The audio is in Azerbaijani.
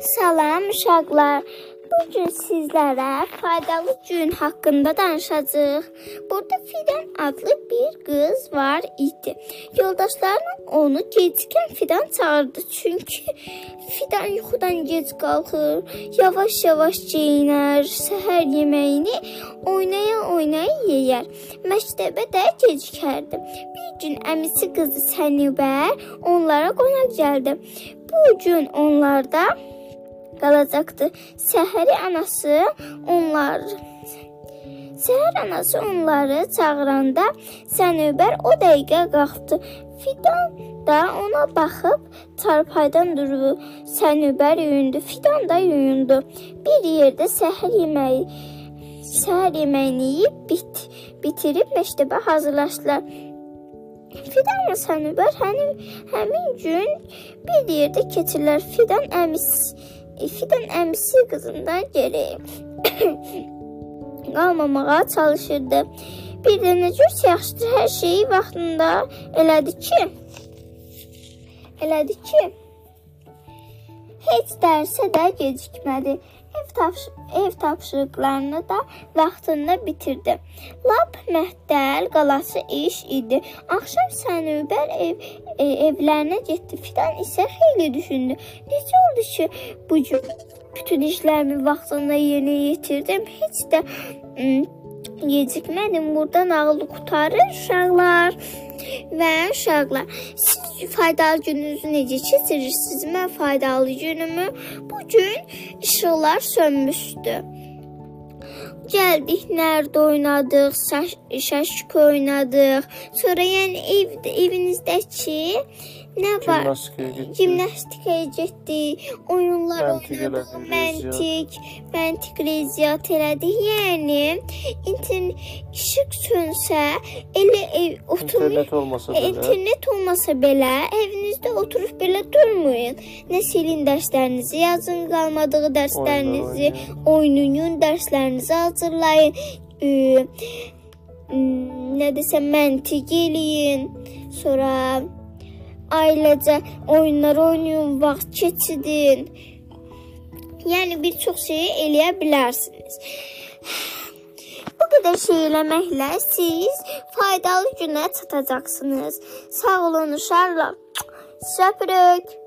Salam uşaqlar. Bu gün sizlərə faydalı gün haqqında danışacağıq. Burada Fidan adlı bir qız var idi. Yoldaşlarına onu gecikən Fidan çağırdı. Çünki Fidan yuxudan gec qalxır, yavaş-yavaş geyinər, səhər yeməyini oynaya-oynaya yeyər. Məktəbə də gecikərdi. Bir gün əmisi qızı Sənibər onlara qonaq gəldi. Bu gün onlarda qalacaqdı. Səhəri anası onlar Səhər anası onları çağıranda Sənubər o dəqiqə qalxdı. Fidan da ona baxıb çarpaydan durdu. Sənubər yuyundu, Fidan da yuyundu. Bir yerdə səhər yeməyi səhər yeməyini yeyib bit, bitirib məktəbə hazırlaşdılar. Fidanla Sənubər həmin, həmin gün bir yerdə keçirlər. Fidan əmisi Fidan əmisi qızından geri qalmamağa çalışırdı. Bir də nə cür yaxşıdır, hər şeyi vaxtında elədi ki, elədi ki, heç dərsə də gecikmədi. Ev, tapş ev tapşırıqlarını da vaxtında bitirdi. Lap məhdəl qalası iş idi. Axşam Sənubər ev, e, evlərinə getdi. Fidan isə xeyli düşündü. Necə oldu ki, bu gün bütün işlərimi vaxtında yerinə yetirdim. Heç də gecikmədim. Burada nağılı qutarır uşaqlar. Və uşaqlar, siz faydalı gününüzü necə keçirirsiniz? Mən faydalı günümü bu gün işıqlar sönmüşdü. Gəldik, nərdə oynadıq, şaşk oynadıq. Sonra yəni ev, evinizdəki nə var? Gimnastikaya getdik. Oyunlar oynadıq, məntiq, məntiq riyaziyyat elədik. Yəni internet işıq sönsə, elə ev oturmayın. İnternet olmasa belə. İnternet olmasa belə evinizdə oturub belə durmayın. Nə silin dərslərinizi, yazın qalmadığı dərslərinizi, oynayın, dərslərinizi hazırlayın. M, nə desəm məntiq eləyin. Sonra ailəcə oyunlar oynayın, vaxt keçirdin. Yəni bir çox şeyi eləyə bilərsiniz. Bu qədər şey eləməklə siz faydalı günə çatacaqsınız. Sağ olun uşaqlar. Söpürük.